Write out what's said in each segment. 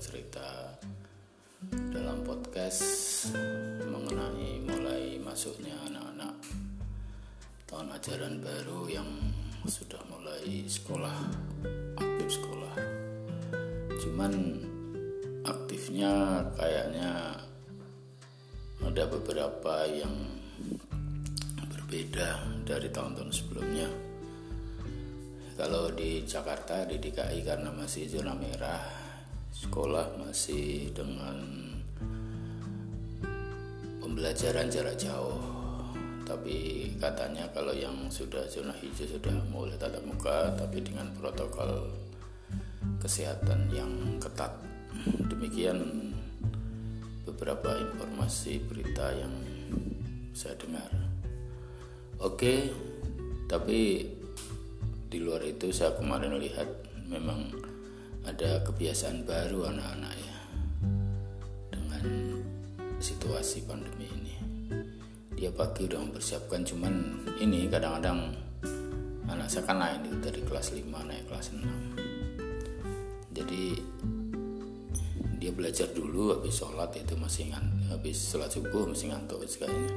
cerita dalam podcast mengenai mulai masuknya anak-anak tahun ajaran baru yang sudah mulai sekolah aktif sekolah. Cuman aktifnya kayaknya ada beberapa yang berbeda dari tahun-tahun sebelumnya. Kalau di Jakarta di DKI karena masih zona merah sekolah masih dengan pembelajaran jarak jauh. Tapi katanya kalau yang sudah zona hijau sudah mulai tatap muka tapi dengan protokol kesehatan yang ketat. Demikian beberapa informasi berita yang saya dengar. Oke tapi di luar itu saya kemarin lihat memang ada kebiasaan baru anak-anak ya dengan situasi pandemi ini. Dia pagi udah mempersiapkan cuman ini kadang-kadang anak saya kan lain itu dari kelas 5 naik kelas 6 jadi dia belajar dulu habis sholat itu masih ngantuk habis sholat subuh masih ngantuk sekalinya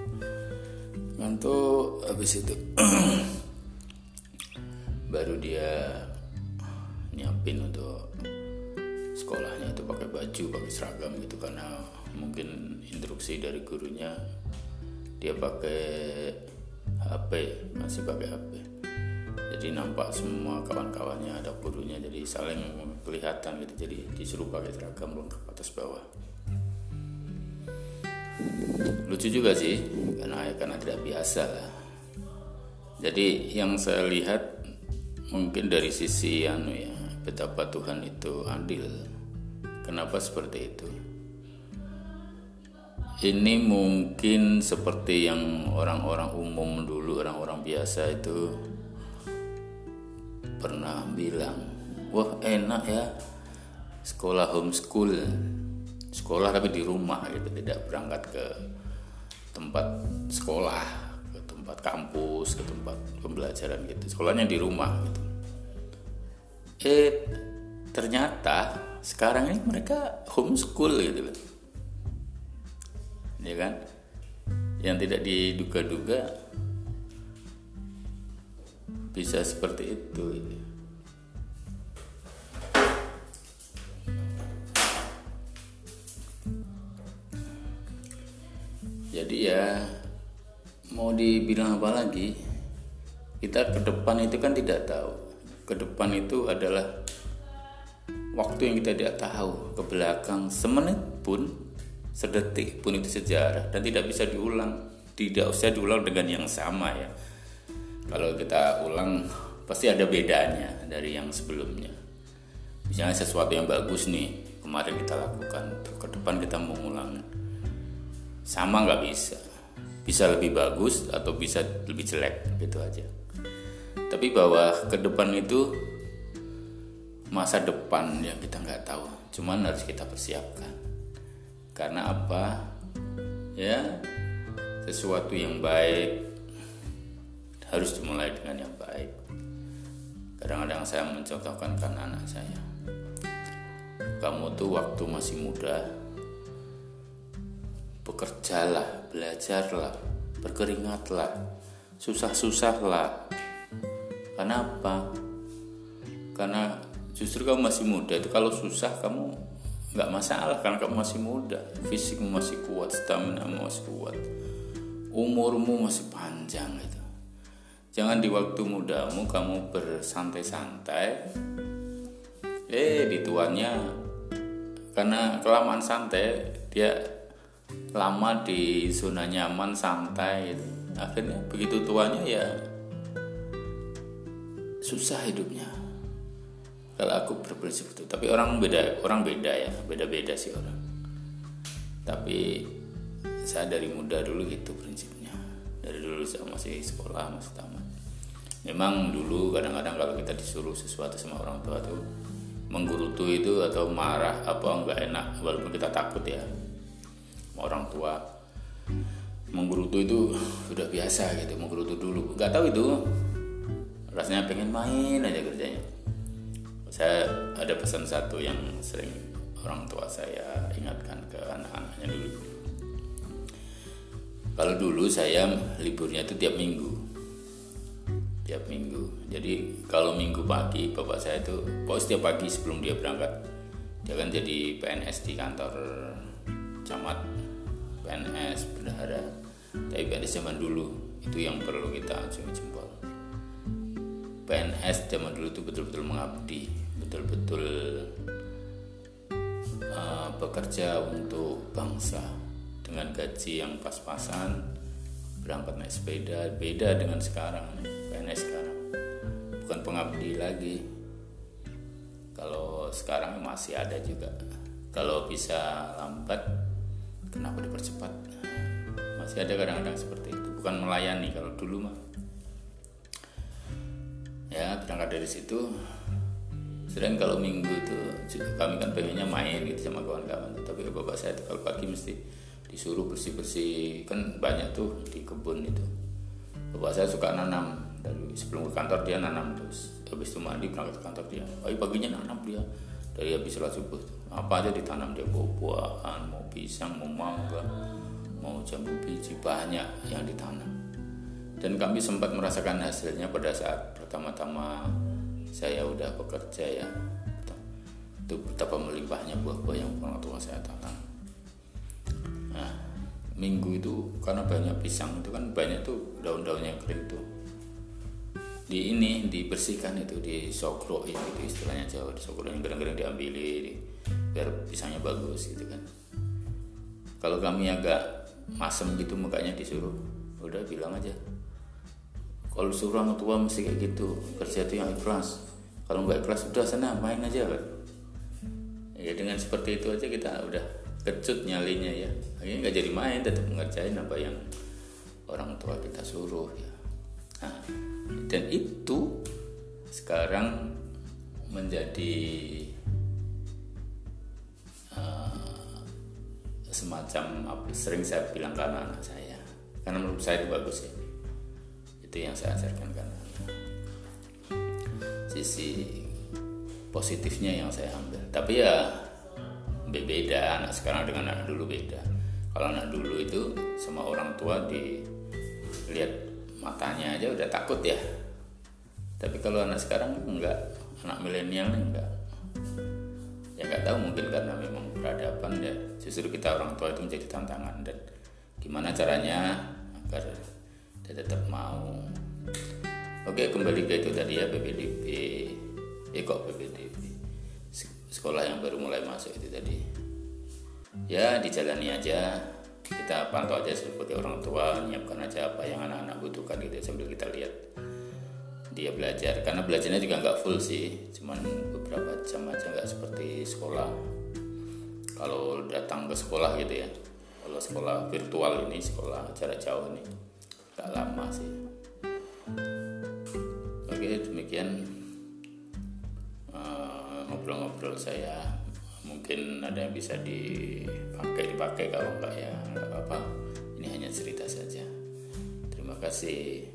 ngantuk habis itu baru dia nyiapin untuk sekolahnya itu pakai baju pakai seragam gitu. Karena mungkin instruksi dari gurunya dia pakai HP masih pakai HP jadi nampak semua kawan-kawannya ada gurunya jadi saling kelihatan gitu. Jadi disuruh pakai seragam lengkap atas bawah. Lucu juga sih karena karena tidak biasa lah. Jadi yang saya lihat mungkin dari sisi anu ya betapa Tuhan itu adil. Kenapa seperti itu? Ini mungkin seperti yang orang-orang umum dulu orang-orang biasa itu pernah bilang wah enak ya sekolah homeschool. Sekolah tapi di rumah gitu tidak berangkat ke tempat sekolah tempat kampus ke tempat pembelajaran gitu. Sekolahnya di rumah gitu eh ternyata sekarang ini mereka homeschool gitu loh. Ya kan? Yang tidak diduga-duga bisa seperti itu gitu. jadi ya mau dibilang apa lagi kita ke depan itu kan tidak tahu ke depan itu adalah waktu yang kita tidak tahu. Ke belakang semenit pun sedetik pun itu sejarah dan tidak bisa diulang. Tidak usah diulang dengan yang sama ya. Kalau kita ulang pasti ada bedanya dari yang sebelumnya. Misalnya sesuatu yang bagus nih kemarin kita lakukan ke depan kita mengulang sama nggak bisa. Bisa lebih bagus atau bisa lebih jelek gitu aja tapi bahwa ke depan itu masa depan yang kita nggak tahu. Cuman harus kita persiapkan. Karena apa? Ya sesuatu yang baik harus dimulai dengan yang baik. Kadang-kadang saya mencontohkan karena anak saya. Kamu tuh waktu masih muda bekerjalah, belajarlah, berkeringatlah, susah-susahlah. Kenapa? Karena justru kamu masih muda itu kalau susah kamu nggak masalah karena kamu masih muda, fisikmu masih kuat, stamina masih kuat, umurmu masih panjang itu. Jangan di waktu mudamu kamu bersantai-santai, eh di tuannya karena kelamaan santai dia lama di zona nyaman santai akhirnya begitu tuanya ya susah hidupnya. Kalau aku berprinsip itu. Tapi orang beda orang beda ya. Beda beda sih orang. Tapi saya dari muda dulu gitu prinsipnya. Dari dulu saya masih sekolah masih tamat. Memang dulu kadang-kadang kalau kita disuruh sesuatu sama orang tua tuh menggerutu itu atau marah apa nggak enak walaupun kita takut ya. Orang tua. Menggerutu itu sudah biasa gitu menggerutu dulu. Nggak tahu itu rasanya pengen main aja kerjanya. Saya ada pesan satu yang sering orang tua saya ingatkan ke anak-anaknya dulu. Kalau dulu saya liburnya itu tiap minggu. Tiap minggu. Jadi kalau minggu pagi bapak saya itu pokoknya setiap pagi sebelum dia berangkat dia kan jadi PNS di kantor camat. PNS bendahara. Tapi PNS zaman dulu itu yang perlu kita acungi jempol PNS zaman dulu itu betul-betul mengabdi betul-betul uh, bekerja untuk bangsa. Dengan gaji yang pas-pasan berangkat naik sepeda beda dengan sekarang PNS sekarang. Bukan pengabdi lagi. Kalau sekarang masih ada juga. Kalau bisa lambat kenapa dipercepat? Masih ada kadang-kadang seperti itu. Bukan melayani kalau dulu mah dari situ sering kalau minggu itu kami kan pengennya main gitu sama kawan-kawan. Tapi bapak saya itu kalau pagi mesti disuruh bersih-bersih. Kan banyak tuh di kebun itu. Bapak saya suka nanam. Dari sebelum ke kantor dia nanam terus. Habis itu mandi berangkat ke kantor dia. Pagi paginya nanam dia. Dari habis sholat subuh apa aja ditanam dia. Mau buahan mau pisang mau mangga mau jambu biji banyak yang ditanam dan kami sempat merasakan hasilnya pada saat pertama-tama saya udah bekerja ya. Itu betapa melimpahnya buah-buah yang orang tua saya tanam. Nah minggu itu karena banyak pisang itu kan banyak tuh daun-daunnya kering tuh. Di ini dibersihkan itu di sokroin itu istilahnya Jawa di sokroin gereng-gereng diambil biar pisangnya bagus gitu kan. Kalau kami agak masem gitu mukanya disuruh udah bilang aja kalau suruh orang tua mesti kayak gitu kerja itu yang ikhlas. Kalau nggak ikhlas udah sana main aja ya dengan seperti itu aja kita udah kecut nyalinya ya. Akhirnya nggak jadi main tetap mengerjain apa yang orang tua kita suruh ya. Nah, dan itu sekarang menjadi uh, semacam apa sering saya bilang ke anak-anak saya. Karena menurut saya itu bagus ya itu yang saya ajarkan karena sisi positifnya yang saya ambil. Tapi ya beda. Anak sekarang dengan anak dulu beda. Kalau anak dulu itu sama orang tua dilihat matanya aja udah takut ya. Tapi kalau anak sekarang enggak. Anak milenial enggak. Ya nggak tahu mungkin karena memang peradaban ya. Justru kita orang tua itu menjadi tantangan. Dan gimana caranya agar dia tetap mau. Oke kembali ke itu tadi ya PPDB eh kok PPDB sekolah yang baru mulai masuk itu tadi. Ya dijalani aja. Kita pantau aja seperti orang tua menyiapkan aja apa yang anak-anak butuhkan gitu sambil kita lihat dia belajar. Karena belajarnya juga nggak full sih cuman beberapa jam aja nggak seperti sekolah. Kalau datang ke sekolah gitu ya kalau sekolah virtual ini sekolah jarak jauh ini gak lama sih. Oke demikian uh, ngobrol-ngobrol saya. Mungkin ada yang bisa dipakai dipakai kalau enggak ya nggak apa-apa. Ini hanya cerita saja. Terima kasih